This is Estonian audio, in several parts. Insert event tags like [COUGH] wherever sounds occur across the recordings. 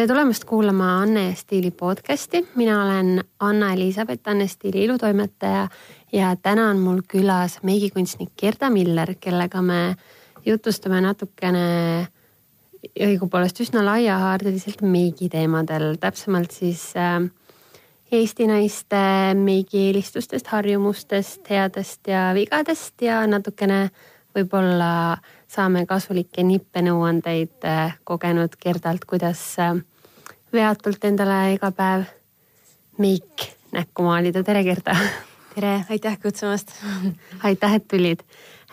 tere tulemast kuulama Anne Stiili podcasti, mina olen Anna-Elisabeth, Anne Stiili ilutoimetaja ja täna on mul külas meigikunstnik Gerda Miller, kellega me jutustame natukene õigupoolest üsna laiahaardeliselt meigiteemadel, täpsemalt siis äh, Eesti naiste meigieelistustest, harjumustest, headest ja vigadest ja natukene võib-olla saame kasulikke nippenõuandeid äh, kogenud Gerdalt, kuidas äh, veatult endale iga päev meik näkku maalida. tere, Gerda. [LAUGHS] tere, aitäh kutsumast [LAUGHS] aitäh, et tulid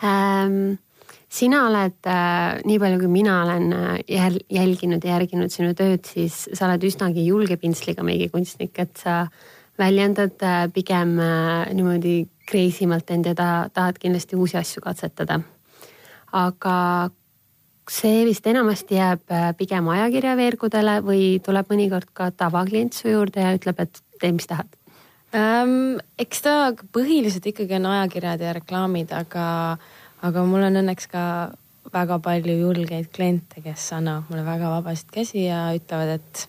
ähm, sina oled äh,, nii palju kui mina olen jäl, jälginud ja järginud sinu tööd, siis sa oled üsnagi julge pintsliga meigikunstnik, et sa väljendad äh, pigem äh, niimoodi kreisimalt end ja ta, tahad kindlasti uusi asju katsetada aga see vist enamasti jääb äh, pigem ajakirjaveergudele või tuleb mõnikord ka tavaklient su juurde ja ütleb, et tee, mis tahad ähm,? eks ta põhiliselt ikkagi on ajakirjad ja reklaamid, aga, aga mul on õnneks ka väga palju julgeid kliente, kes annavad mulle väga vabasid käsi ja ütlevad, et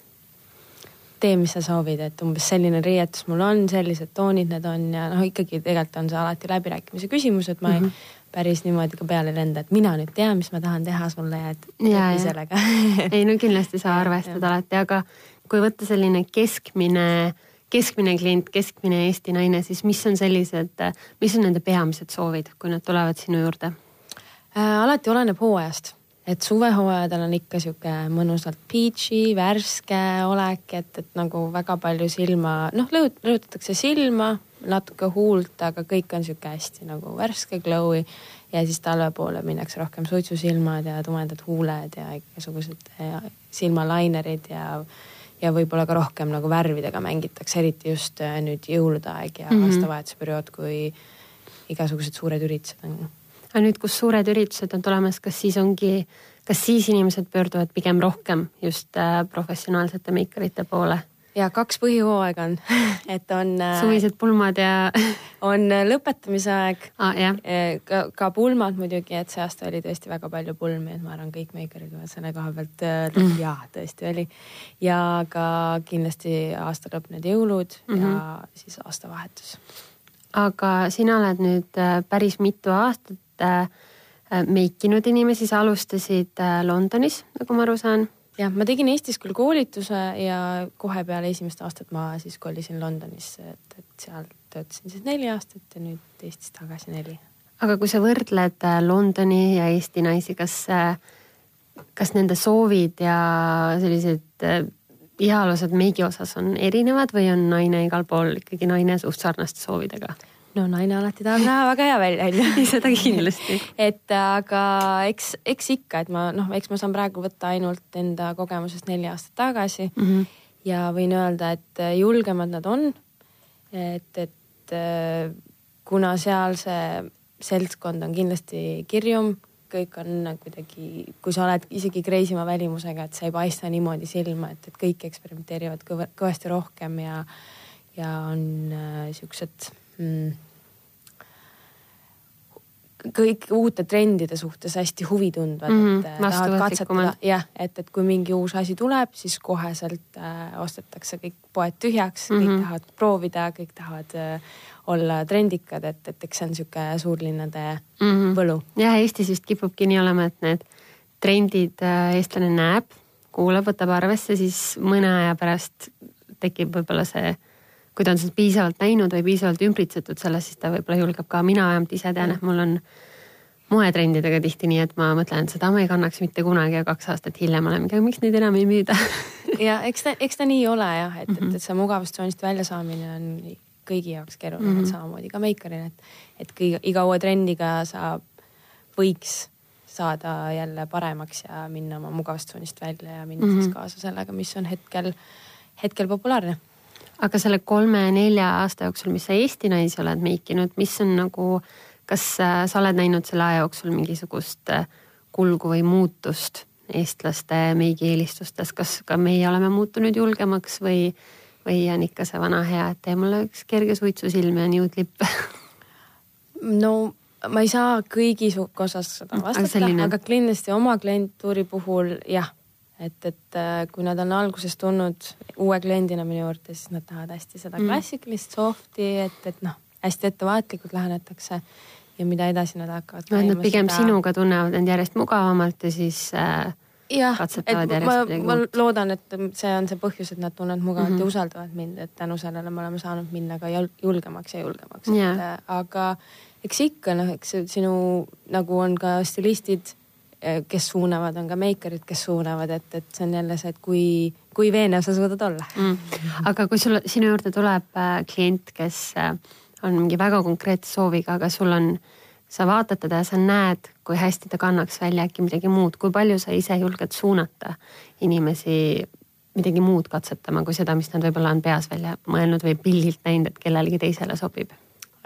tee, mis sa soovid, et umbes selline riietus mul on, sellised toonid need on ja noh, ikkagi tegelikult on see alati läbirääkimise küsimus, et ma mm -hmm. ei päris niimoodi ka peale ei lenda, et mina nüüd tean, mis ma tahan teha sulle ja et lepi sellega [LAUGHS] ei no kindlasti sa arvestad alati, aga kui võtta selline keskmine, keskmine klient, keskmine Eesti naine, siis mis on sellised, mis on nende peamised soovid, kui nad tulevad sinu juurde äh,? alati oleneb hooajast, et suvehooajadel on ikka sihuke mõnusalt peachy, värske olek, et, et nagu väga palju silma, noh, rõhutatakse silma natuke huult, aga kõik on sihuke hästi nagu värske, glow'i ja siis talve poole minnakse rohkem suitsusilmad ja tumedad huuled ja igasugused silmalainerid ja ja võib-olla ka rohkem nagu värvidega mängitakse, eriti just äh, nüüd jõulude aeg ja mm -hmm. aastavahetuse periood, kui igasugused suured üritused on. Aga nüüd, kus suured üritused on tulemas, kas siis ongi, kas siis inimesed pöörduvad pigem rohkem just äh, professionaalsete meikarite poole? ja kaks põhihooaega on [LAUGHS] et on. Äh, suvised pulmad ja [LAUGHS] on äh, lõpetamise aeg ah,. Ka, ka pulmad muidugi, et see aasta oli tõesti väga palju pulmi, et ma arvan, kõik meikarid võivad selle koha pealt mm. ja tõesti oli. ja ka kindlasti aasta lõpp, need jõulud mm -hmm. ja mhm. siis aastavahetus. aga sina oled nüüd päris mitu aastat meikinud inimesi, sa alustasid Londonis, nagu ma aru saan jah, ma tegin Eestis küll koolituse ja kohe peale esimest aastat ma siis kolisin Londonisse, et, et seal töötasin siis neli aastat ja nüüd Eestis tagasi neli. aga kui sa võrdled äh, Londoni ja Eesti naisi, kas, äh, kas nende soovid ja sellised äh, ihalused meigi osas on erinevad või on naine igal pool ikkagi naine suht sarnaste soovidega? No naine alati tahab näha väga hea välja, onju. [LAUGHS] seda kindlasti et aga eks, eks ikka, et ma noh, eks ma saan praegu võtta ainult enda kogemusest neli aastat tagasi mm. -hmm. ja võin öelda, et julgemad nad on. et, et kuna seal see seltskond on kindlasti kirjum, kõik on kuidagi, kui sa oled isegi kreisima välimusega, et sa ei paista niimoodi silma, et, et kõik eksperimenteerivad kõva, kõvasti rohkem ja, ja on äh, siuksed mm, kõik uute trendide suhtes hästi huvitundvad mm, -hmm, et tahavad katsetada, jah, et, et kui mingi uus asi tuleb, siis koheselt äh, ostetakse kõik poed tühjaks mm, -hmm. kõik mhm. tahavad proovida, kõik tahavad äh, olla trendikad, et, et eks see on sihuke suurlinnade mm -hmm. võlu. jah, Eestis vist kipubki nii olema, et need trendid äh, eestlane näeb, kuulab, võtab arvesse, siis mõne aja pärast tekib võib-olla see kui ta on seda piisavalt näinud või piisavalt ümbritsetud sellest, siis ta võib-olla julgeb ka, mina vähemalt ise tean, et mul on moetrendidega tihti nii, et ma mõtlen, et seda ma ei kannaks mitte kunagi ja kaks aastat hiljem olen mingi, miks neid enam ei müüda [LAUGHS] ja eks ta, eks ta nii ole jah, et mm, -hmm. et, et see mugavustsoonist väljasaamine on kõigi jaoks keeruline mm, -hmm. samamoodi ka meikaril, et, et kõige, iga uue trendiga saab, võiks saada jälle paremaks ja minna oma mugavustsoonist välja ja minna mm -hmm. siis kaasa sellega, mis on hetkel, hetkel populaarne aga selle kolme-nelja aasta jooksul, mis sa Eesti naisi oled meikinud, mis on nagu, kas äh, sa oled näinud selle aja jooksul mingisugust äh, kulgu või muutust eestlaste meigieelistustes, kas ka meie oleme muutunud julgemaks või, või on ikka see vana hea, et tee mulle üks kerge suitsusilm ja nude lipp [LAUGHS] no ma ei saa kõigi osas seda vastata, aga kindlasti oma klientuuri puhul jah et, et äh, kui nad on alguses tulnud uue kliendina minu juurde, siis nad tahavad hästi seda Mm. klassikalist soft'i, et, et noh, hästi ettevaatlikult lähenetakse ja mida edasi nad hakkavad no et nad pigem seda... sinuga tunnevad end järjest mugavamalt ja siis äh, jah, et ma, ma loodan, et see on see põhjus, et nad tunnevad mugavalt mm Mhm. -hmm. ja usaldavad mind, et tänu sellele me oleme saanud minna ka jul- julgemaks ja julgemaks Jaa. et äh, aga eks ikka noh, eks sinu nagu on ka stilistid, kes suunavad, on ka meikarid, kes suunavad, et, et see on jälle see, et kui, kui veenev sa suudad olla mm.. aga kui sul, sinu juurde tuleb äh, klient, kes äh, on mingi väga konkreetse sooviga, aga sul on, sa vaatad teda ja sa näed, kui hästi ta kannaks välja äkki midagi muud, kui palju sa ise julged suunata inimesi midagi muud katsetama kui seda, mis nad võib-olla on peas välja mõelnud või pildilt näinud, et kellelegi teisele sobib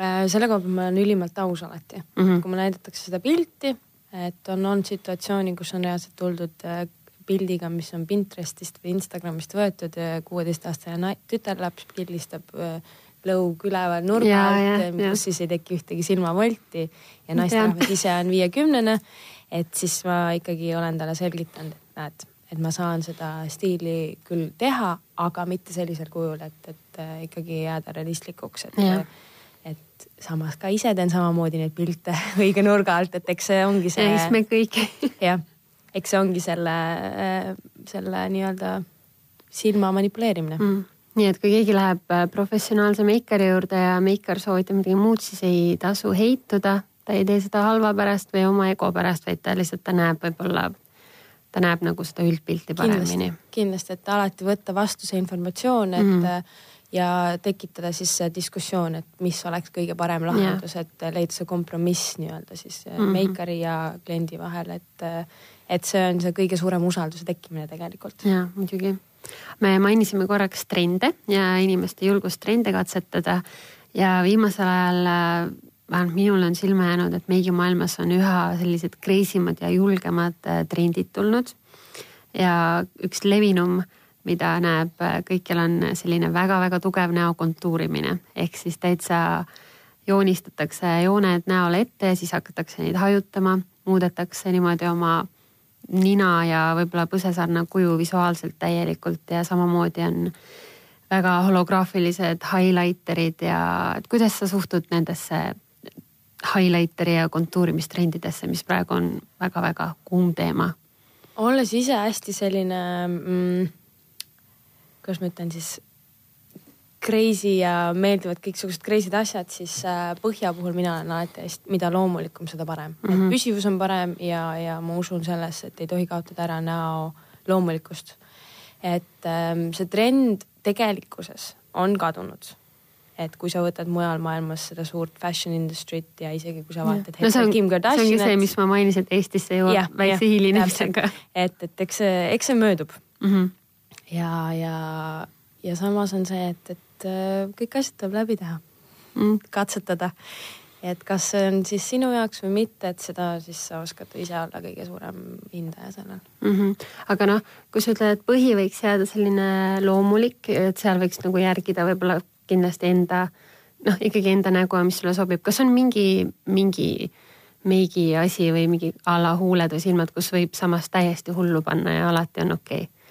Äh, selle koha pealt ma olen ülimalt aus alati mm. -hmm. kui mulle näidatakse seda pilti, et on olnud situatsiooni, kus on reaalselt tuldud äh, pildiga, mis on Pinterestist või Instagramist võetud, kuueteistaastane nai- tütarlaps pildistab äh, lõug üleval nurga alt, äh, kus siis ei teki ühtegi silmavolti ja naisterahvas ise on viiekümnene. et siis ma ikkagi olen talle selgitanud, et näed, et ma saan seda stiili küll teha, aga mitte sellisel kujul, et, et äh, ikkagi jääda realistlikuks, et Jah. Et samas ka ise teen samamoodi neid pilte [LAUGHS] õige nurga alt, et eks see ongi see. siis me kõik [LAUGHS] jah, eks see ongi selle, selle nii-öelda silma manipuleerimine mm.. nii et kui keegi läheb äh, professionaalse meikari juurde ja meikar soovitab midagi muud, siis ei tasu heituda. ta ei tee seda halva pärast või oma ego pärast, vaid ta lihtsalt, ta näeb võib-olla, ta näeb nagu seda üldpilti paremini kindlasti, kindlasti, et alati võtta vastu see informatsioon, et mm. Mhm. Ja tekitada siis see diskussioon, et mis oleks kõige parem lahendus, et leida see kompromiss nii-öelda siis mm Mhm. -hmm. meikari ja kliendi vahel, et et see on see kõige suurem usalduse tekkimine tegelikult. ja muidugi. me mainisime korraks trende ja inimeste julgust trende katsetada ja viimasel ajal äh, vähemalt minul on silma jäänud, et meigimaailmas on üha sellised crazy mad ja julgemad äh, trendid tulnud. ja üks levinum, mida näeb äh, kõikjal, on selline väga-väga tugev näo kontuurimine ehk siis täitsa joonistatakse jooned näole ette ja siis hakatakse neid hajutama, muudetakse niimoodi oma nina ja võib-olla põsesarna kuju visuaalselt täielikult ja samamoodi on väga holograafilised highlighterid ja et kuidas sa suhtud nendesse highlighteri ja kontuurimistrendidesse, mis praegu on väga-väga kuum teema? olles ise hästi selline mm,, kuidas ma ütlen siis, crazy ja meeldivad kõiksugused crazy'd asjad, siis äh, põhja puhul mina olen alati hästi, mida loomulikum, seda parem mm. Mhm. -hmm. et püsivus on parem ja, ja ma usun sellesse, et ei tohi kaotada ära näo loomulikkust. et ähm, see trend tegelikkuses on kadunud. et kui sa võtad mujal maailmas seda suurt fashion industry't ja isegi kui sa vaatad no see on, Kim see ongi see, mis ma mainisin, et Eestisse jõuab väikse hilinemisega. et, et eks see, eks see möödub Mm -hmm. ja, ja, ja samas on see, et, et äh, kõik asjad tuleb läbi teha, Mm. katsetada. et kas see on siis sinu jaoks või mitte, et seda siis sa oskad ise olla kõige suurem hindaja sellel. mm. -hmm. aga noh, kui sa ütled, et põhi võiks jääda selline loomulik, et seal võiks nagu järgida võib-olla kindlasti enda noh, ikkagi enda nägu mis sulle sobib, kas on mingi, mingi meigi asi või mingi a la huuled või silmad, kus võib samas täiesti hullu panna ja alati on okei okay.?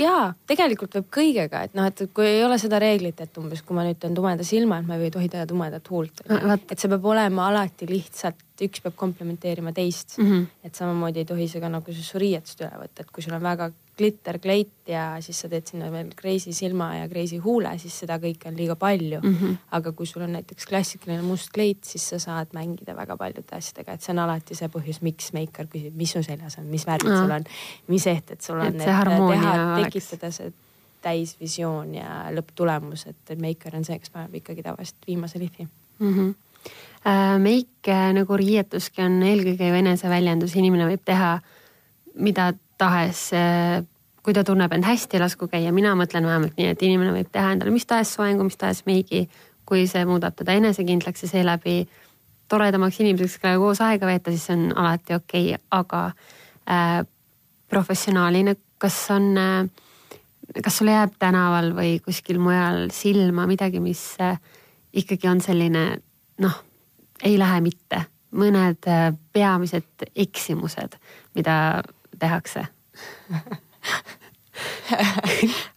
jaa, tegelikult võib kõigega, et noh, et kui ei ole seda reeglit, et umbes kui ma nüüd teen tumeda silma, et ma ei tohi teha tumedat huult et see peab olema alati lihtsalt, üks peab komplementeerima teist mm. -hmm. et samamoodi ei tohi see ka nagu su riietust üle võtta, et kui sul on väga glitter kleit ja siis sa teed sinna veel crazy silma ja crazy huule, siis seda kõike on liiga palju mm. -hmm. aga kui sul on näiteks klassikaline must kleit, siis sa saad mängida väga paljude asjadega, et see on alati see põhjus, miks meikar küsib, mis su seljas on, mis värvid sul on, mis ehted sul on, Et see harmoonia oleks. tekitada see täisvisioon ja lõpptulemus, et meikar on see, kes paneb ikkagi tavaliselt viimase lihvi mm. -hmm. meik äh, nagu riietuski on eelkõige ju eneseväljendus, inimene võib teha mida tahes. kui ta tunneb end hästi, lasku käia, mina mõtlen vähemalt nii, et inimene võib teha endale mis tahes soengu, mis tahes meigi, kui see muudab teda enesekindlaks ja seeläbi toredamaks inimeseks, kellega koos aega veeta, siis see on alati okei okay., aga äh, professionaalina, kas on äh, kas sulle jääb tänaval või kuskil mujal silma midagi, mis äh, ikkagi on selline noh, ei lähe mitte, mõned äh, peamised eksimused, mida tehakse?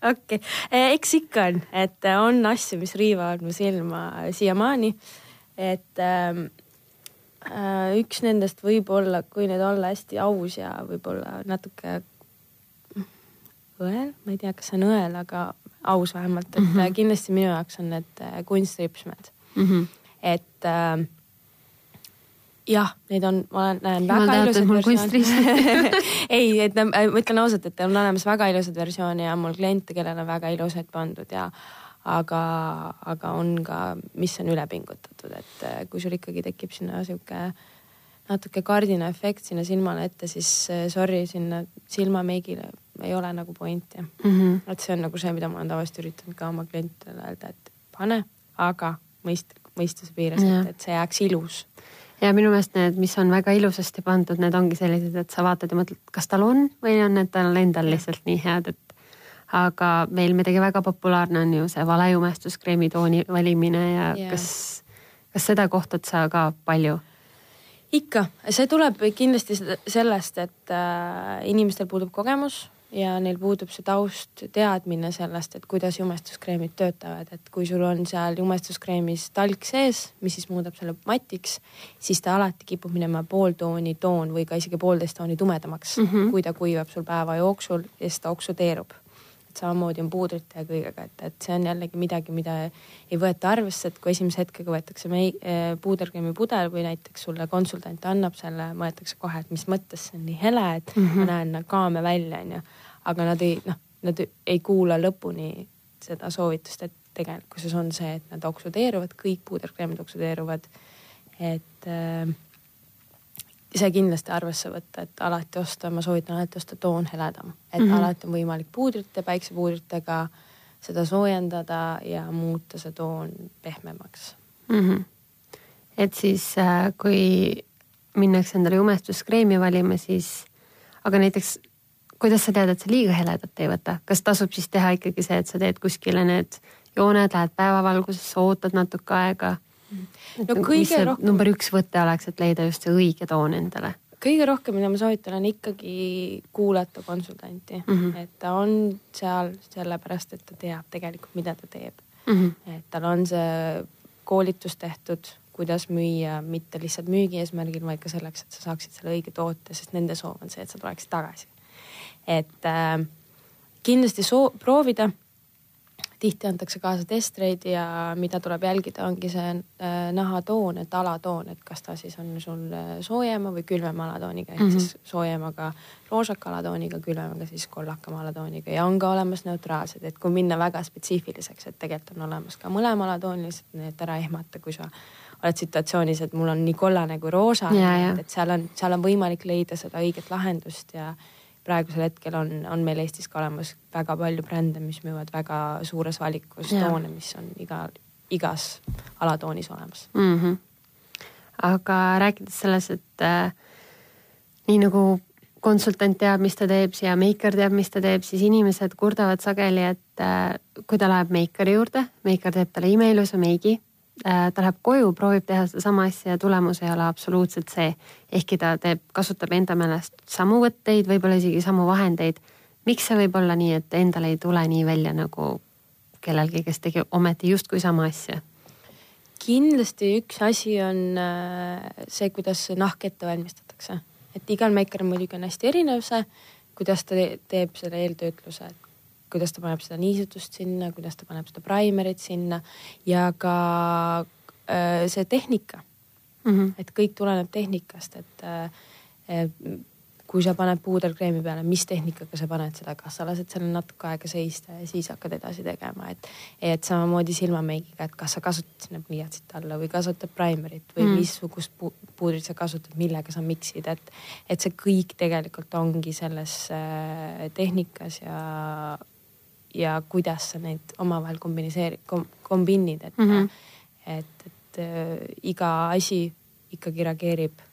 okei, eks ikka on, et on asju, mis riivavad mu silma siiamaani. et ähm, äh, üks nendest võib olla, kui nüüd olla hästi aus ja võib-olla natuke õel, ma ei tea, kas see on õel, aga aus vähemalt, et mm -hmm. kindlasti minu jaoks on need kunstripsmed mm. -hmm. et äh, jah, neid on, ma näen väga ilusaid versioone [LAUGHS] ei, et ma ütlen ausalt, et on olemas väga ilusaid versioone ja mul kliente, kellel on väga ilusaid pandud ja aga, aga on ka, mis on üle pingutatud, et äh, kui sul ikkagi tekib sinna sihuke natuke kardinaefekt sinna silmale ette, siis sorry, sinna silmameigile ei ole nagu pointi mm. -hmm. et see on nagu see, mida ma olen tavaliselt üritanud ka oma klientidele öelda, et pane, aga mõist-, mõistuse piires, et see jääks ilus. Ja minu meelest need, mis on väga ilusasti pandud, need ongi sellised, et sa vaatad ja mõtled, kas tal on või on need tal endal lihtsalt nii head, et aga meil muidugi väga populaarne on ju see valejumestuskremi tooni valimine ja yeah. kas, kas seda kohtad sa ka palju? ikka, see tuleb kindlasti sellest, et äh, inimestel puudub kogemus ja neil puudub see taust, teadmine sellest, et kuidas jumestuskreemid töötavad, et kui sul on seal jumestuskreemis talk sees, mis siis muudab selle matiks, siis ta alati kipub minema pool tooni toon või ka isegi poolteist tooni tumedamaks mm, -hmm. kui ta kuivab sul päeva jooksul ja siis ta oksudeerub. et samamoodi on puudrite ja kõigega, et, et see on jällegi midagi, mida ei võeta arvesse, et kui esimese hetkega võetakse mei- eh,, puuderkreemi pudel või näiteks sulle konsultant annab selle, mõeldakse kohe, et mis mõttes see on nii hele, et mm -hmm. ma näen kaame välja, onju aga nad ei, noh, nad ei kuula lõpuni seda soovitust, et tegelikkuses on see, et nad oksudeeruvad, kõik puuderkreemid oksudeeruvad. et äh, see kindlasti arvesse võtta, et alati osta, ma soovitan alati osta toon heledam, et mm -hmm. alati on võimalik puudrite, päiksepuudritega seda soojendada ja muuta see toon pehmemaks mm. -hmm. et siis äh, kui minnakse endale jumestuskreemi valima, siis aga näiteks kuidas sa tead, et sa liiga heledat ei võta, kas tasub siis teha ikkagi see, et sa teed kuskile need jooned, lähed päevavalgusesse, ootad natuke aega? no kõige rohkem. number üks võte oleks, et leida just see õige toon endale kõige rohkem, mida ma soovitan, on ikkagi kuulata konsultanti mm, -hmm. et ta on seal sellepärast, et ta teab tegelikult, mida ta teeb mm. -hmm. et tal on see koolitus tehtud, kuidas müüa, mitte lihtsalt müügi eesmärgil, vaid ka selleks, et sa saaksid selle õige toote, sest nende soov on see, et sa tuleksid tagasi et äh, kindlasti soo-, proovida. tihti antakse kaasa testreid ja mida tuleb jälgida, ongi see äh, nahatoon, et alatoon, et kas ta siis on sul äh, soojema või külmema alatooniga ehk mm -hmm. siis soojemaga roosaka alatooniga, külmemaga siis kollakama alatooniga ja on ka olemas neutraalsed, et kui minna väga spetsiifiliseks, et tegelikult on olemas ka mõlema alatoonilised, nii et ära ehmata, kui sa oled situatsioonis, et mul on nii kollane kui roosa, et seal on, seal on võimalik leida seda õiget lahendust ja praegusel hetkel on, on meil Eestis ka olemas väga palju brände, mis müüvad väga suures valikus ja. toone, mis on iga, igas alatoonis olemas mm. -hmm. aga rääkides selles, et äh, nii nagu konsultant teab, mis ta teeb, siia meiker teab, mis ta teeb, siis inimesed kurdavad sageli, et äh, kui ta läheb meikari juurde, meiker teeb talle imeilusa meigi ta läheb koju, proovib teha sedasama asja ja tulemus ei ole absoluutselt see. ehkki ta teeb, kasutab enda meelest samu võtteid, võib-olla isegi samu vahendeid. miks see võib olla nii, et endal ei tule nii välja nagu kellelgi, kes tegi ometi justkui sama asja? kindlasti üks asi on äh, see, kuidas nahk ette valmistatakse, et igal meikeril muidugi on hästi erinev see, kuidas ta teeb selle eeltöötluse, et kuidas ta paneb seda niisutust sinna, kuidas ta paneb seda primerit sinna ja ka äh, see tehnika mm. -hmm. et kõik tuleneb tehnikast, et äh, kui sa paned puuderkreemi peale, mis tehnikaga sa paned seda, kas sa lased selle natuke aega seista ja siis hakkad edasi tegema, et. et samamoodi silmameigiga, et kas sa kasutad sinna pliiatsit alla või kasutad primerit või mm. missugust pu puudrit sa kasutad, millega sa miksid, et. et see kõik tegelikult ongi selles äh, tehnikas ja ja kuidas sa neid omavahel kombineeri- kom,, kombinid, et mm, -hmm. et, et äh, iga asi ikkagi reageerib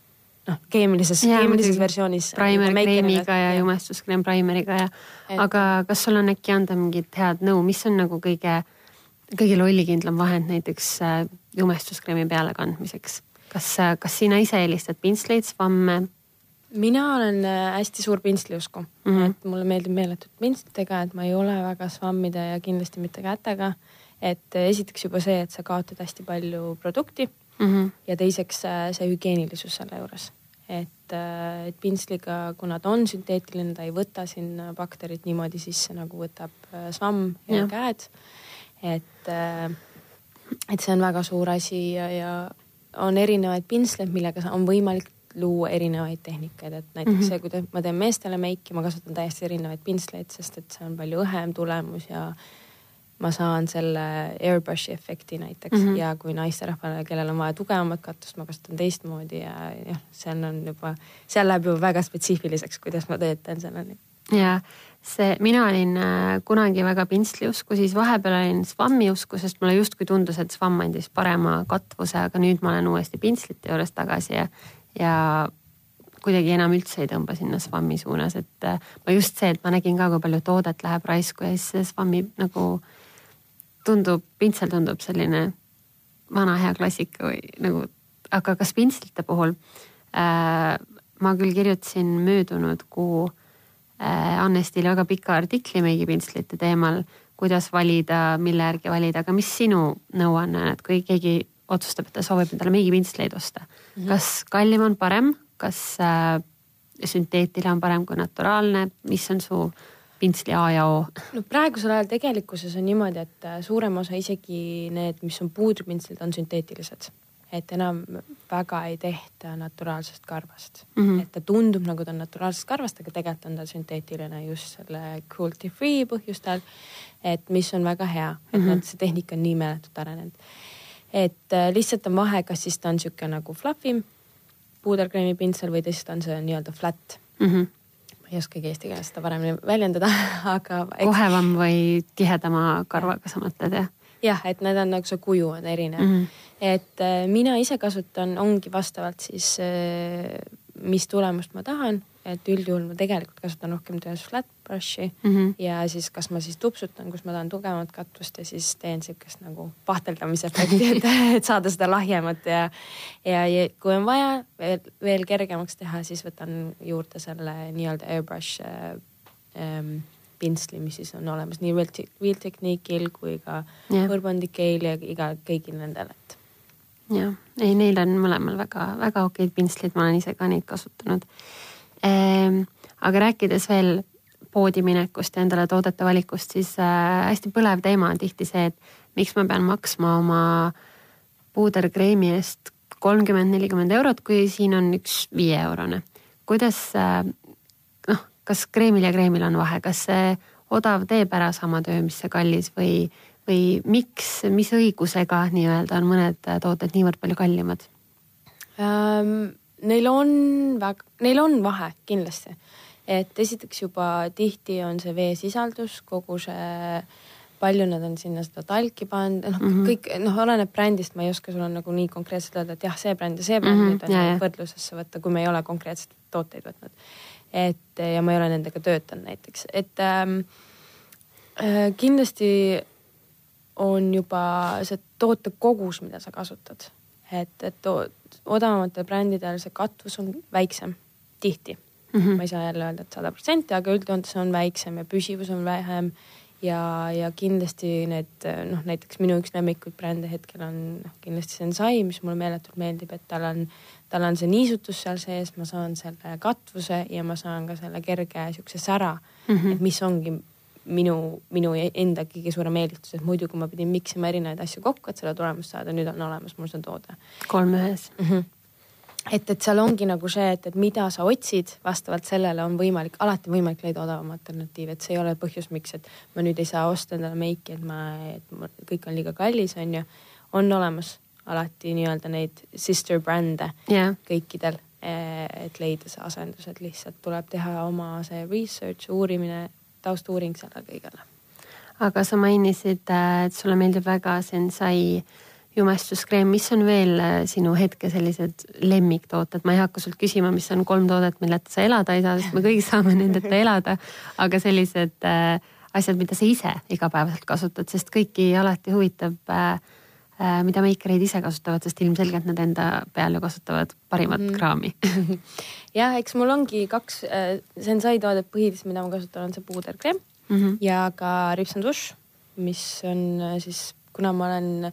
noh, keemilises, keemilises versioonis. Primer kreemiga ja, ja jumestuskreem primeriga ja et... aga kas sul on äkki anda mingit head nõu, mis on nagu kõige, kõige lollikindlam vahend näiteks äh, jumestuskreemi pealekandmiseks? kas, äh, kas sina ise eelistad pintsleid, svamme mina olen äh, hästi suur pintsliusku mm, -hmm. et mulle meeldib meeletult pintslitega, et ma ei ole väga svammide ja kindlasti mitte kätega. et äh, esiteks juba see, et sa kaotad hästi palju produkti mm -hmm. ja teiseks äh, see hügieenilisus selle juures. et, et pintsliga, kuna ta on sünteetiline, ta ei võta sinna bakterit niimoodi sisse, nagu võtab svamm ja, ja. käed. et, et see on väga suur asi ja, ja on erinevaid pintsleid, millega on võimalik luua erinevaid tehnikaid, et näiteks mm -hmm. see, kui ma teen meestele meiki, ma kasutan täiesti erinevaid pintsleid, sest et see on palju õhem tulemus ja ma saan selle airbrush'i efekti näiteks mm -hmm. ja kui naisterahvale, kellel on vaja tugevamat katust, ma kasutan teistmoodi ja jah, seal on juba, seal läheb juba väga spetsiifiliseks, kuidas ma töötan selleni. ja see, mina olin äh, kunagi väga pintsliusku, siis vahepeal olin SWAM-i usku, sest mulle justkui tundus, et SWAM andis parema katvuse, aga nüüd ma olen uuesti pintslite juures tagasi ja ja kuidagi enam üldse ei tõmba sinna SWAM-i suunas, et äh, ma just see, et ma nägin ka, kui palju toodet läheb raisku ja siis see SWAM-i nagu tundub, pintsel tundub selline vana hea klassika või nagu, aga kas pintslite puhul äh, ma küll kirjutasin möödunud kuu äh, Annestile väga pika artikli meigipintslite teemal, kuidas valida, mille järgi valida, aga mis sinu nõuanne on, et kui keegi otsustab, et ta soovib endale meigipintsleid osta mm. -hmm. kas kallim on parem, kas äh, sünteetiline on parem kui naturaalne, mis on su pintsli A ja O? no praegusel ajal tegelikkuses on niimoodi, et äh, suurem osa isegi need, mis on puudripintslid, on sünteetilised. et enam väga ei tehta naturaalsest karvast mm. -hmm. et ta tundub nagu ta on naturaalsest karvast, aga tegelikult on ta sünteetiline just selle cruelty free põhjustel. et mis on väga hea, et mm -hmm. nad, see tehnika on nii meeletult arenenud et äh, lihtsalt on vahe, kas siis ta on sihuke nagu fluffim puuderkreemi pintsel või teisest on see nii-öelda flat mm. -hmm. ma ei oskagi eesti keeles seda paremini väljendada [LAUGHS] aga eks.... kohevam või tihedama karvaga sa mõtled jah? jah, et need on nagu see kuju on erinev mm. -hmm. et äh, mina ise kasutan, ongi vastavalt siis äh, mis tulemust ma tahan et üldjuhul ma tegelikult kasutan rohkem töös flat brush'i mm -hmm. ja siis kas ma siis tupsutan, kus ma tahan tugevamat katvust ja siis teen siukest nagu pahteldamise efekti, et, [LAUGHS] et saada seda lahjemat ja, ja, ja kui on vaja veel, veel kergemaks teha, siis võtan juurde selle nii-öelda airbrush äh, ähm, pintsli, mis siis on olemas nii Wheel Technique'il kui ka yeah. Urban Decay'l ja iga, kõigil nendel, et. jah, ei, neil on mõlemal väga-väga okeid pintslid, ma olen ise ka neid kasutanud Ehm, aga rääkides veel poodi minekust ja endale toodete valikust, siis äh, hästi põlev teema on tihti see, et miks ma pean maksma oma puuderkreemi eest kolmkümmend, nelikümmend eurot, kui siin on üks viieeurone. kuidas äh, noh, kas kreemil ja kreemil on vahe, kas see odav teeb ära sama töö, mis see kallis või, või miks, mis õigusega nii-öelda on mõned tooted niivõrd palju kallimad um,? Neil on väga, neil on vahe kindlasti, et esiteks juba tihti on see veesisaldus, kogu see, palju nad on sinna seda talki pannud, noh mm -hmm. kõik noh, oleneb brändist, ma ei oska sulle nagu nii konkreetselt öelda, et jah, see bränd ja see bränd mm, -hmm, nüüd on jah, võrdlusesse võtta, kui me ei ole konkreetselt tooteid võtnud. et ja ma ei ole nendega töötanud näiteks, et ähm, äh, kindlasti on juba see toote kogus, mida sa kasutad et, et odavamatel brändidel see katvus on väiksem, tihti mm. -hmm. ma ei saa jälle öelda, et sada protsenti, aga üldjoontes on väiksem ja püsivus on vähem. ja, ja kindlasti need noh, näiteks minu üks lemmikuid brände hetkel on noh, kindlasti Sensai, mis mulle meeletult meeldib, et tal on, tal on see niisutus seal sees, ma saan selle katvuse ja ma saan ka selle kerge siukse sära mm, -hmm. et mis ongi minu, minu enda kõige suurem eelistus, et muidu, kui ma pidin miksima erinevaid asju kokku, et seda tulemust saada, nüüd on olemas mul see toode. kolm ühes mm. -hmm et, et seal ongi nagu see, et, et mida sa otsid, vastavalt sellele on võimalik, alati võimalik leida odavam alternatiiv, et see ei ole põhjus, miks, et ma nüüd ei saa osta endale meiki, et ma, et ma, kõik on liiga kallis, on ju. on olemas alati nii-öelda neid sister bränd'e yeah. kõikidel, eh, et leida see asendus, et lihtsalt tuleb teha oma see research, uurimine taustuuring sellele kõigele. aga sa mainisid, äh, et sulle meeldib väga Sensai jumestuskreem, mis on veel äh, sinu hetke sellised lemmiktooted, ma ei hakka sult küsima, mis on kolm toodet, milleta sa elada ei saa, sest me [LAUGHS] kõik saame nendeta elada. aga sellised äh, asjad, mida sa ise igapäevaselt kasutad, sest kõiki alati huvitab äh, äh, mida meikereid ise kasutavad, sest ilmselgelt nad enda peal ju kasutavad parimat mm kraami [LAUGHS] jah, eks mul ongi kaks äh, Sensai toodet põhiliselt, mida ma kasutan, on see puuderkreem mm -hmm. ja ka Rips and Wash, mis on äh, siis, kuna ma olen äh,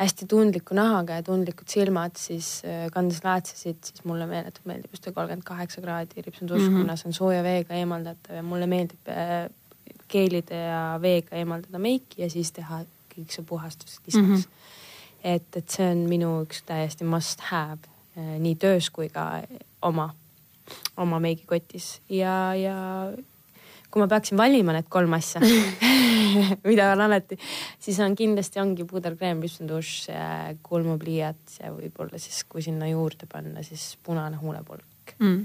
hästi tundliku nahaga ja tundlikud silmad, siis äh, kandes laatsesid, siis mulle meeletult meeldib just see kolmkümmend kaheksa kraadi ripsendušk mm, -hmm. kuna see on sooja veega eemaldatav ja mulle meeldib äh, keelide ja veega eemaldada meiki ja siis teha kõik see puhastus lisaks mm. -hmm. et, et see on minu üks täiesti must have äh, nii töös kui ka oma, oma meigikotis ja, ja kui ma peaksin valima need kolm asja [LAUGHS] mida on alati, siis on kindlasti ongi puuderkreem, lipsendušš, kulmupliiats ja võib-olla siis, kui sinna juurde panna, siis punane huulepulk mm..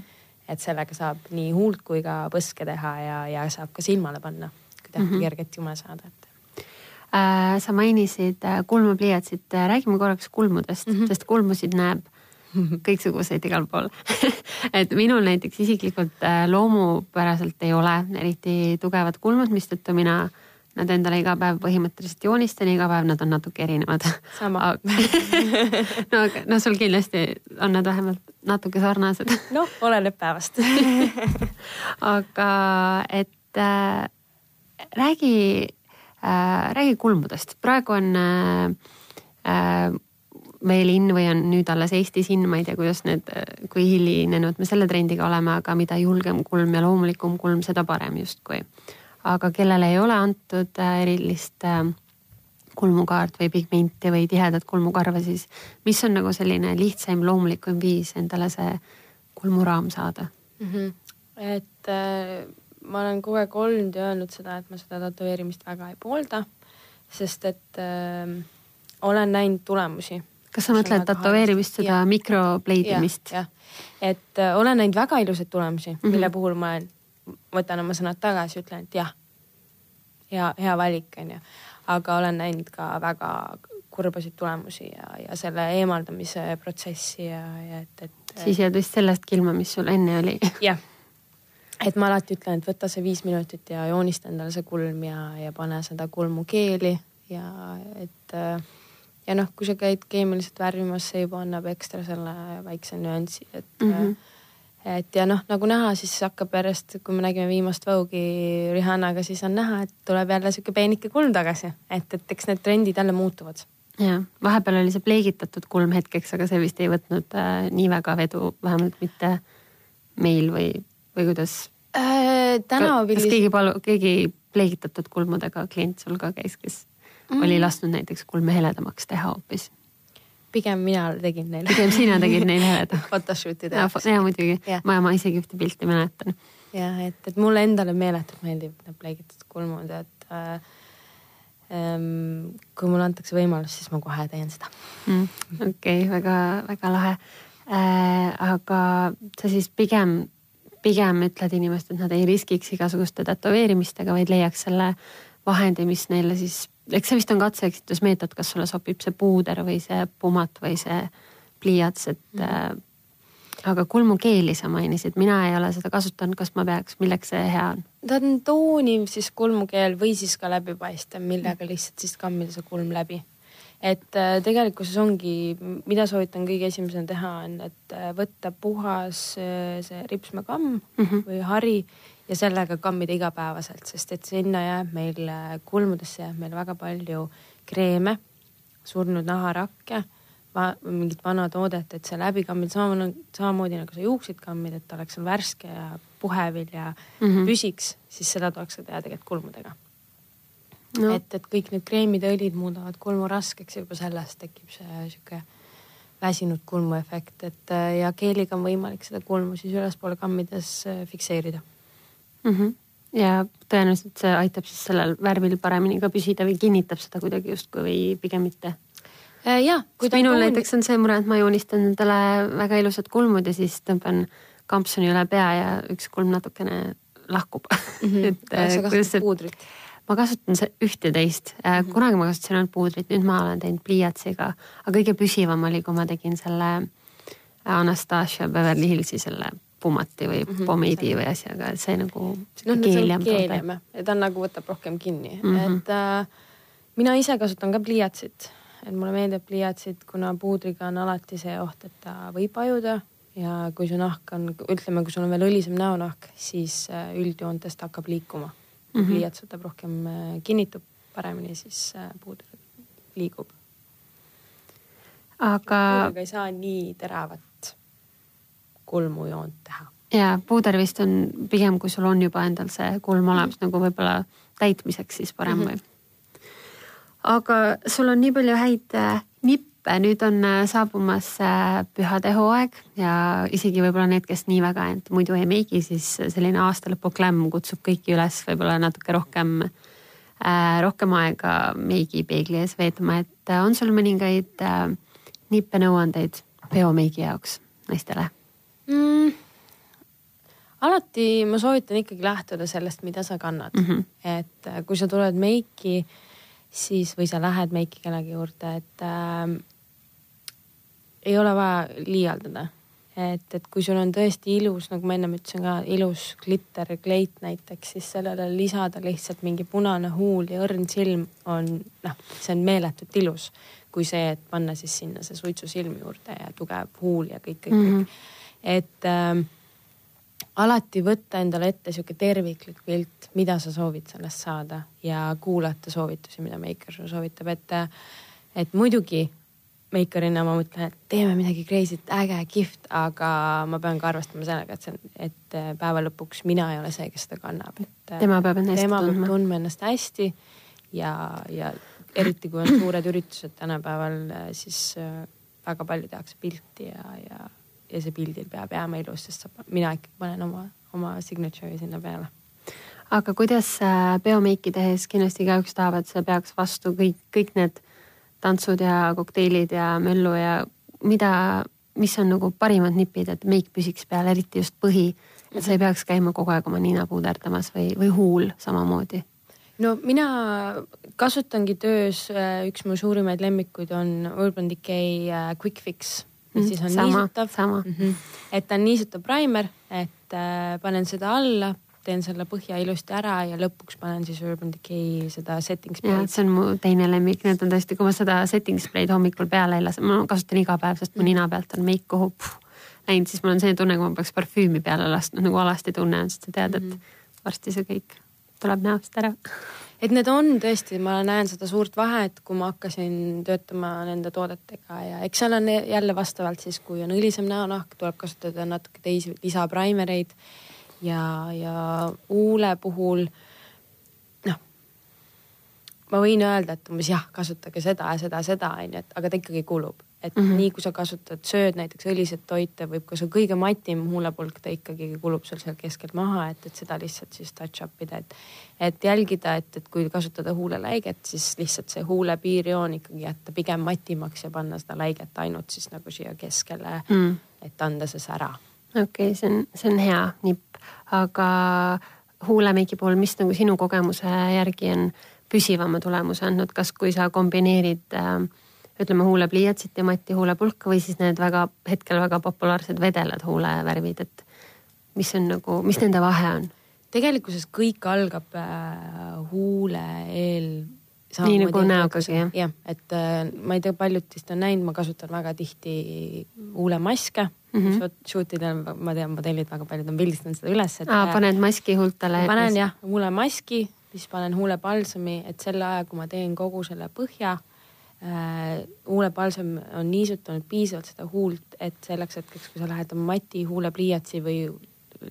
et sellega saab nii huult kui ka põske teha ja, ja saab ka silmale panna, kui tahate mm -hmm. kerget jume saada, et äh,. sa mainisid äh, kulmupliiatsit, räägime korraks kulmudest mm, -hmm. sest kulmusid näeb [LAUGHS] kõiksuguseid igal pool [LAUGHS] et minul näiteks isiklikult äh, loomupäraselt ei ole eriti tugevad kulmud, mistõttu mina nad endale iga päev põhimõtteliselt joonistan iga päev nad on natuke erinevad. sama [LAUGHS] no no sul kindlasti on nad vähemalt natuke sarnased. noh, oleneb päevast aga et äh, räägi äh,, räägi kulmudest, praegu on äh, veel in või on nüüd alles Eestis in, ma ei tea, kuidas need, kui hilinenud me selle trendiga oleme, aga mida julgem kulm ja loomulikum kulm, seda parem justkui. aga kellele ei ole antud äh, erilist äh, kulmukaart või pigmenti või tihedat kulmukarva, siis mis on nagu selline lihtsaim, loomulikum viis endale see kulmuraam saada mm? -hmm. et äh, ma olen kogu aeg olnud ja öelnud seda, et ma seda tätoveerimist väga ei poolda, sest et äh, olen näinud tulemusi kas sa mõtled tätoveerimist, seda mikropleidimist? et äh, olen näinud väga ilusaid tulemusi mm, -hmm. mille puhul ma võtan oma sõnad tagasi, ütlen, et jah, hea, hea valik on ju. aga olen näinud ka väga kurbasid tulemusi ja, ja selle eemaldamise protsessi ja, ja et, et. siis jääd vist sellest ilma, mis sul enne oli. [LAUGHS] jah, et ma alati ütlen, et võta see viis minutit ja joonista endale see kulm ja, ja pane seda kulmu keeli ja et äh, ja noh, kui sa käid keemiliselt värvimas, see juba annab ekstra selle väikse nüansi, et mm. -hmm et ja noh, nagu näha, siis hakkab järjest, kui me nägime viimast Vogue'i Rihannaga, siis on näha, et tuleb jälle sihuke peenike kulm tagasi, et, et eks need trendid jälle muutuvad. ja vahepeal oli see pleegitatud kulm hetkeks, aga see vist ei võtnud äh, nii väga vedu, vähemalt mitte meil või, või kuidas äh,? tänapäeval. kas keegi palu-, keegi pleegitatud kulmudega klient sul ka käis, kes mm. oli lasknud näiteks kulme heledamaks teha hoopis? pigem mina tegin neile. pigem sina tegid [LAUGHS] neile heleda Photoshoot'ide jaoks. ja muidugi, ma, ma isegi ühte pilti mäletan. jah, et, et mulle endale meeletult meeldib need pleegitud kulmud, et äh, ähm, kui mulle antakse võimalus, siis ma kohe teen seda mm,. okei väga-väga lahe äh,. aga sa siis pigem, pigem ütled inimestele, et nad ei riskiks igasuguste tätoveerimistega, vaid leiaks selle vahendi, mis neile siis eks see vist on katse-eksitusmeetod, kas sulle sobib see puuder või see pumat või see pliiats, et mm. äh, aga kulmukeeli sa mainisid, mina ei ole seda kasutanud, kas ma peaks, milleks see hea on? ta on tooniv siis kulmukeel või siis ka läbipaistev, millega lihtsalt siis kammida see kulm läbi. et äh, tegelikkuses ongi, mida soovitan kõige esimesena teha, on, et äh, võtta puhas äh, see ripsmekamm mm -hmm. või hari ja sellega kammida igapäevaselt, sest et sinna jääb meil, kulmudesse jääb meil väga palju kreeme, surnud naharakke mingit vana toodet, et see läbi kammida samamoodi, samamoodi nagu sa juukseid kammid, et oleks sul värske ja puhevil ja mm -hmm. püsiks, siis seda tuleks ka teha tegelikult kulmudega. No.. et, et kõik need kreemid õlid muudavad kulmu raskeks ja juba sellest tekib see sihuke väsinud kulmuefekt, et ja keeliga on võimalik seda kulmu siis ülespoole kammides fikseerida mm. -hmm. ja tõenäoliselt see aitab siis sellel värvil paremini ka püsida või kinnitab seda kuidagi justkui või pigem mitte äh,? ja. minul näiteks on see mure, et ma joonistan endale väga ilusad kulmud ja siis tõmban kampsuni üle pea ja üks kulm natukene lahkub mm. -hmm. [LAUGHS] et äh, kasutad see... puudrit? ma kasutan üht ja teist mm, -hmm. kunagi ma kasutasin ainult puudrit, nüüd ma olen teinud pliiatsiga, aga kõige püsivam oli, kui ma tegin selle Anastasia Beverly Hillsi selle pumati või mm -hmm. pomiidi või asjaga, et see nagu. noh, see on keeliam ja ta on nagu võtab rohkem kinni mm, -hmm. et äh, mina ise kasutan ka pliiatsit et mulle meeldib pliiatsid, kuna puudriga on alati see oht, et ta võib vajuda ja kui su nahk on, ütleme, kui sul on veel õlisem näonahk, siis äh, üldjoontes ta hakkab liikuma mm. -hmm. pliiats võtab rohkem, äh, kinnitub paremini, siis äh, puuder liigub. aga. ei saa nii teravat kulmujoont teha. ja puuder vist on pigem, kui sul on juba endal see kulm olemas -hmm. nagu võib-olla täitmiseks siis parem mm -hmm. või? aga sul on nii palju häid nippe nüüd on äh, saabumas äh, pühade hooaeg ja isegi võib-olla need, kes nii väga end muidu ei meigi, siis selline aastalõpu glämm kutsub kõiki üles võib-olla natuke rohkem äh,, rohkem aega meigi peegli ees veetma, et äh, on sul mõningaid äh, nippe nõuandeid peomeigi jaoks naistele mm.? alati ma soovitan ikkagi lähtuda sellest, mida sa kannad mm. -hmm. et kui sa tuled meiki, siis või sa lähed meiki kellegi juurde, et äh, ei ole vaja liialdada. et, et kui sul on tõesti ilus, nagu ma ennem ütlesin ka, ilus glitter kleit näiteks, siis sellele lisada lihtsalt mingi punane huul ja õrn silm on noh, see on meeletult ilus. kui see, et panna siis sinna see suitsusilm juurde ja tugev huul ja kõik, kõik mm, -hmm. kõik. Et äh, alati võtta endale ette sihuke terviklik pilt, mida sa soovid sellest saada ja kuulata soovitusi, mida meiker sulle soovitab, et, et muidugi meikarina ma mõtlen, et teeme midagi crazy't, äge, kihvt, aga ma pean ka arvestama sellega, et see on, et äh, päeva lõpuks mina ei ole see, kes seda kannab, et. Äh, tema peab ennast tema tundma. tema peab tundma ennast hästi ja, ja eriti kui on suured üritused tänapäeval, äh, siis väga palju tehakse pilti ja, ja, ja see pildil peab jääma ilus, sest sa, mina ikkagi panen oma, oma signature'i sinna peale aga kuidas peomeiki tehes kindlasti igaüks tahab, et see peaks vastu kõik, kõik need tantsud ja kokteilid ja möllu ja mida, mis on nagu parimad nipid, et meik püsiks peal, eriti just põhi. et sa ei peaks käima kogu aeg oma nina puuderdamas või, või huul samamoodi no mina kasutangi töös, äh, üks mu suurimaid lemmikuid on Urban Decay äh, Quick Fix, mis mm, siis on sama, niisutav. Mm -hmm. et ta on niisutav primer, et äh, panen seda alla, teen selle põhja ilusti ära ja lõpuks panen siis Urban Decay seda setting spray'd. see on mu teine lemmik, need on tõesti, kui ma seda setting spray'd hommikul peale ei lase, ma kasutan iga päev, sest mu mm. nina pealt on meik kohu läinud, siis mul on selline tunne, kui ma peaks parfüümi peale laskma, nagu alasti tunne on, sest sa tead, et mm. varsti see kõik tuleb näost ära et need on tõesti, ma näen seda suurt vahet, kui ma hakkasin töötama nende toodetega ja eks seal on jälle vastavalt siis, kui on õlisem näonahk, tuleb kasutada natuke teisi lisapraimereid ja, ja huule puhul noh, ma võin öelda, et umbes jah, kasutage seda ja seda, seda onju, et aga ta ikkagi kulub. Et mm -hmm. nii kui sa kasutad, sööd näiteks õliseid toite, võib ka su kõige matim huulepulk, ta ikkagi kulub sul seal keskel maha, et, et seda lihtsalt siis touch up ida, et. et jälgida, et, et kui kasutada huuleläiget, siis lihtsalt see huule piirjoon ikkagi jätta pigem matimaks ja panna seda läiget ainult siis nagu siia keskele mm., et anda see sära okei okay,, see on, see on hea nipp, aga huulemeigi puhul, mis nagu sinu kogemuse järgi on püsivama tulemuse andnud, kas, kui sa kombineerid äh, ütleme huulepliiatsit ja mati huulepulka või siis need väga hetkel väga populaarsed vedelad huulevärvid, et mis on nagu, mis nende vahe on? tegelikkuses kõik algab äh, huule eel. nii nagu näogagi jah? jah, et äh, ma ei tea, paljud teist on näinud, ma kasutan väga tihti huulemaske mm -hmm. shoot idel, ma tean, modellid väga paljud on pildistanud seda üles. aa, paned maski huultele? panen jah, huulemaski, siis panen huulepalsami, et selle aja, kui ma teen kogu selle põhja äh,. Huulepalsam on niisutanud piisavalt seda huult, et selleks hetkeks, kui sa lähed oma mati huulepliiatsi või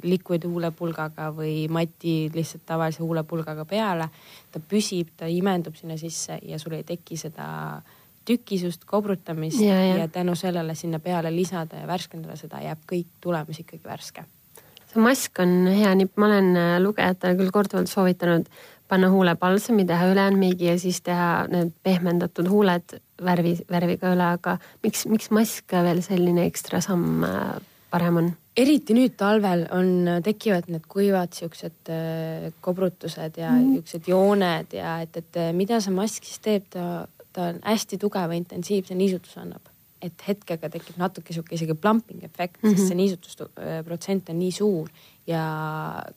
liquid huulepulgaga või mati lihtsalt tavalise huulepulgaga peale. ta püsib, ta imendub sinna sisse ja sul ei teki seda äh, tükisust, kobrutamist ja, ja. ja tänu sellele sinna peale lisada ja värskendada seda, jääb kõik tulemus ikkagi värske. see mask on hea nipp, ma olen äh, lugejatele küll korduvalt soovitanud panna huulepalsami, teha ülejäänud ja siis teha need pehmendatud huuled värvi, värviga üle, aga miks, miks mask veel selline ekstra samm äh, parem on? eriti nüüd talvel on, äh, tekivad need kuivad siuksed kobrutused ja mm. siuksed jooned ja et, et mida see mask siis teeb, ta ta on hästi tugeva intensiivse niisutuse annab. et hetkega tekib natuke sihuke isegi plumping efekt mm, -hmm. sest see niisutusprotsent on nii suur ja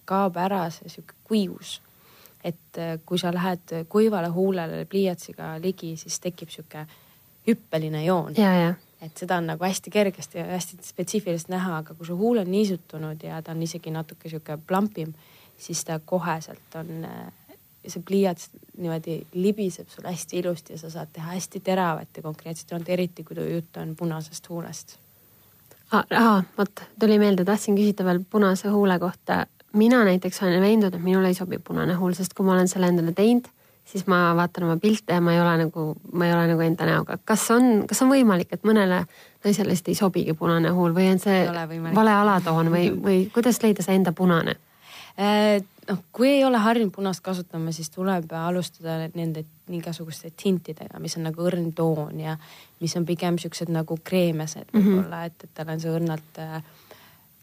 kaob ära see sihuke kuivus. Et äh, kui sa lähed kuivale huulele pliiatsiga ligi, siis tekib sihuke hüppeline joon. et seda on nagu hästi kergesti ja hästi spetsiifiliselt näha, aga kui su huul on niisutunud ja ta on isegi natuke sihuke plampim, siis ta koheselt on, see pliiats niimoodi libiseb sul hästi ilusti ja sa saad teha hästi teravat ja konkreetset joont, eriti kui jutt on punasest huulest aa, vot tuli meelde, tahtsin küsida veel punase huule kohta. Mina näiteks olen veendunud, et minule ei sobi punane huul, sest kui ma olen selle endale teinud, siis ma vaatan oma pilte ja ma ei ole nagu, ma ei ole nagu enda näoga. kas on, kas on võimalik, et mõnele naisele lihtsalt ei sobigi punane huul või on see vale alatoon või, või kuidas leida see enda punane? Äh, noh, kui ei ole harjunud punast kasutama, siis tuleb alustada nende igasuguste tintidega, mis on nagu õrn toon ja mis on pigem siuksed nagu kreemesed mhm. võib-olla mm, -hmm. et, et tal on see õrnalt äh,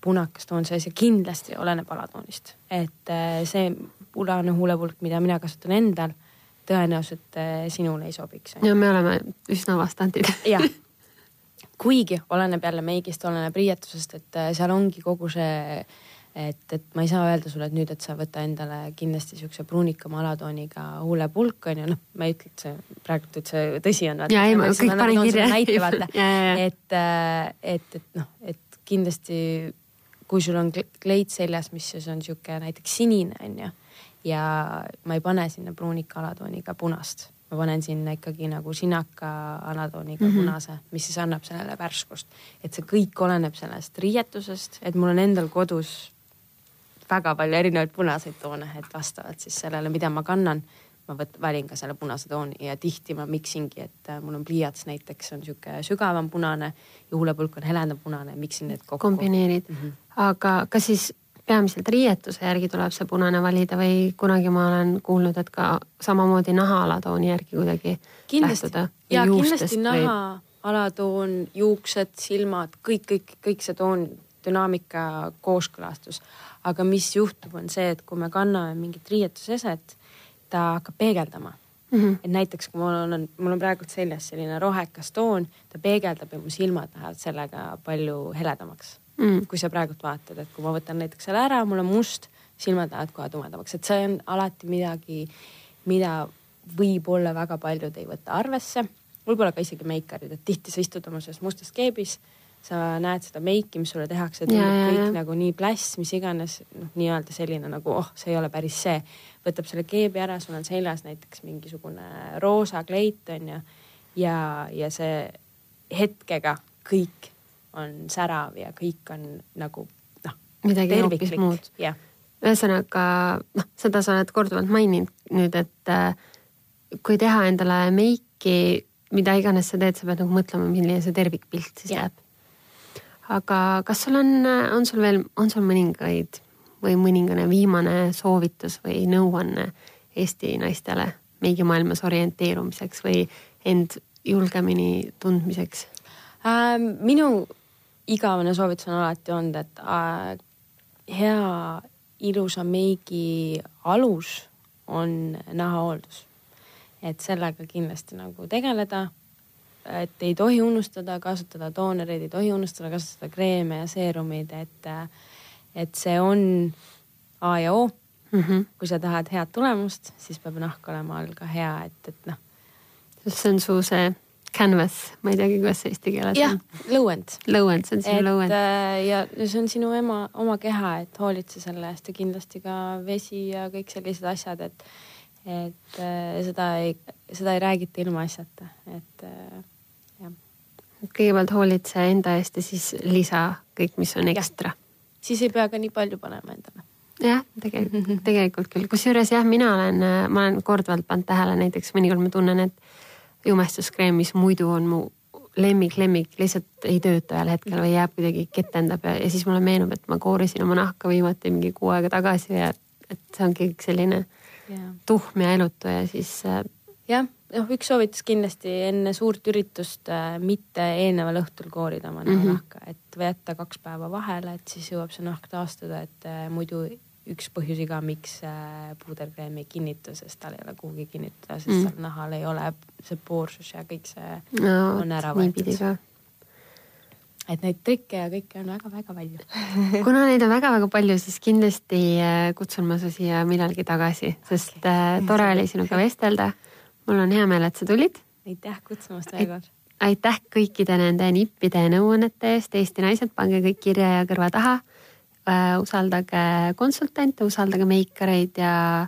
punakas toon sees ja kindlasti oleneb alatoonist. et äh, see punane huulepulk, mida mina kasutan endal, tõenäoliselt äh, sinule ei sobiks. ja me oleme üsna vastandid [LAUGHS] jah, kuigi oleneb jälle meigist, oleneb riietusest, et äh, seal ongi kogu see et, et ma ei saa öelda sulle, et nüüd, et sa võta endale kindlasti siukse pruunikama alatooniga huulepulk on ju, noh, ma ei ütle, et see praegult, et see tõsi on. ja ei, ma kõik panen kirja. [LAUGHS] et, et, et noh, et kindlasti kui sul on kleit seljas, mis siis on sihuke näiteks sinine on ju ja ma ei pane sinna pruunika alatooniga punast ma panen sinna ikkagi nagu sinaka alatooniga mm -hmm. punase, mis siis annab sellele värskust. et see kõik oleneb sellest riietusest, et mul on endal kodus väga palju erinevaid punaseid toone, et vastavalt siis sellele, mida ma kannan, ma võt-, valin ka selle punase tooni ja tihti ma miksingi, et äh, mul on pliiats näiteks on sihuke sügavam punane ja huulepulk on heledam punane, miksin need kokku. kombineerid mm, -hmm. aga kas siis peamiselt riietuse järgi tuleb see punane valida või kunagi ma olen kuulnud, et ka samamoodi naha-alatooni järgi kuidagi kindlasti. lähtuda? ja kindlasti naha, alatoon, juuksed, silmad, kõik, kõik, kõik see toon, dünaamika, kooskõlastus aga mis juhtub, on see, et kui me kanname mingit riietuseset, ta hakkab peegeldama mm. -hmm. et näiteks kui mul on, mul on praegult seljas selline rohekas toon, ta peegeldab ja mu silmad lähevad sellega palju heledamaks mm. -hmm. kui sa praegult vaatad, et kui ma võtan näiteks selle ära, mul on must, silmad lähevad kohe tumedamaks, et see on alati midagi, mida võib-olla väga paljud ei võta arvesse. võib-olla ka isegi meikarid, et tihti sa istud oma selles mustas keebis sa näed seda meiki, mis sulle tehakse, tundub kõik ja. nagu nii pläss, mis iganes, noh, nii-öelda selline nagu oh, see ei ole päris see. võtab selle keebi ära, sul on seljas näiteks mingisugune roosa kleit on ju. ja, ja see hetkega kõik on särav ja kõik on nagu noh. midagi hoopis muud. ühesõnaga noh, seda sa oled korduvalt maininud nüüd, et äh, kui teha endale meiki, mida iganes sa teed, sa pead nagu mõtlema, milline see tervikpilt siis jääb aga kas sul on, on sul veel, on sul mõningaid või mõningane viimane soovitus või nõuanne Eesti naistele meigimaailmas orienteerumiseks või end julgemini tundmiseks ähm,? minu igavene soovitus on alati olnud, et äh, hea ilusa meigi alus on nahahooldus. et sellega kindlasti nagu tegeleda et ei tohi unustada kasutada toonereid, ei tohi unustada kasutada kreeme ja seerumid, et, et see on A ja O mm. -hmm. kui sa tahad head tulemust, siis peab nahk olema all ka hea, et, et noh. see on su see canvas, ma ei teagi, kuidas see eesti keeles on. lõuend. lõuend, see on sinu lõuend. Äh, ja see on sinu ema, oma keha, et hoolitse selle eest ja kindlasti ka vesi ja kõik sellised asjad, et, et äh, seda ei, seda ei räägita ilmaasjata, et äh, kõigepealt hoolitse enda eest ja siis lisa kõik, mis on ekstra. siis ei pea ka nii palju panema endale. jah, tegelikult, tegelikult küll, kusjuures jah, mina olen, ma olen korduvalt pannud tähele, näiteks mõnikord ma tunnen, et jumestuskreem, mis muidu on mu lemmik, lemmik lihtsalt ei tööta ühel hetkel või jääb kuidagi ketendab ja, ja siis mulle meenub, et ma koorisin oma nahka viimati mingi kuu aega tagasi ja et see ongi kõik selline yeah. tuhm ja elutu ja siis. Äh, jah, noh, üks soovitus kindlasti enne suurt üritust äh, mitte eelneval õhtul koorida oma mm -hmm. nahka, et jätta kaks päeva vahele, et siis jõuab see nahk taastuda, et äh, muidu üks põhjusi ka, miks äh, puuderkreem ei kinnitu, sest tal ei ole kuhugi kinnitada, sest mm. seal nahal ei ole see poorsus ja kõik see no, on ära võetud. et neid trikke ja kõike on väga-väga palju [LAUGHS] kuna neid on väga-väga palju, siis kindlasti äh, kutsun ma su siia millalgi tagasi, sest okay. tore oli sinuga vestelda mul on hea meel, et sa tulid. aitäh kutsumast veel kord. aitäh kõikide nende nippide ja nõuannete eest, Eesti naised, pange kõik kirja ja kõrva taha. usaldage konsultante, usaldage meikareid ja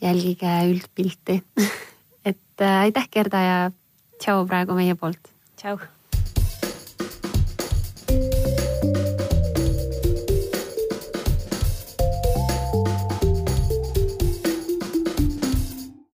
jälgige üldpilti [LAUGHS] et aitäh, Gerda ja tšau praegu meie poolt. tšau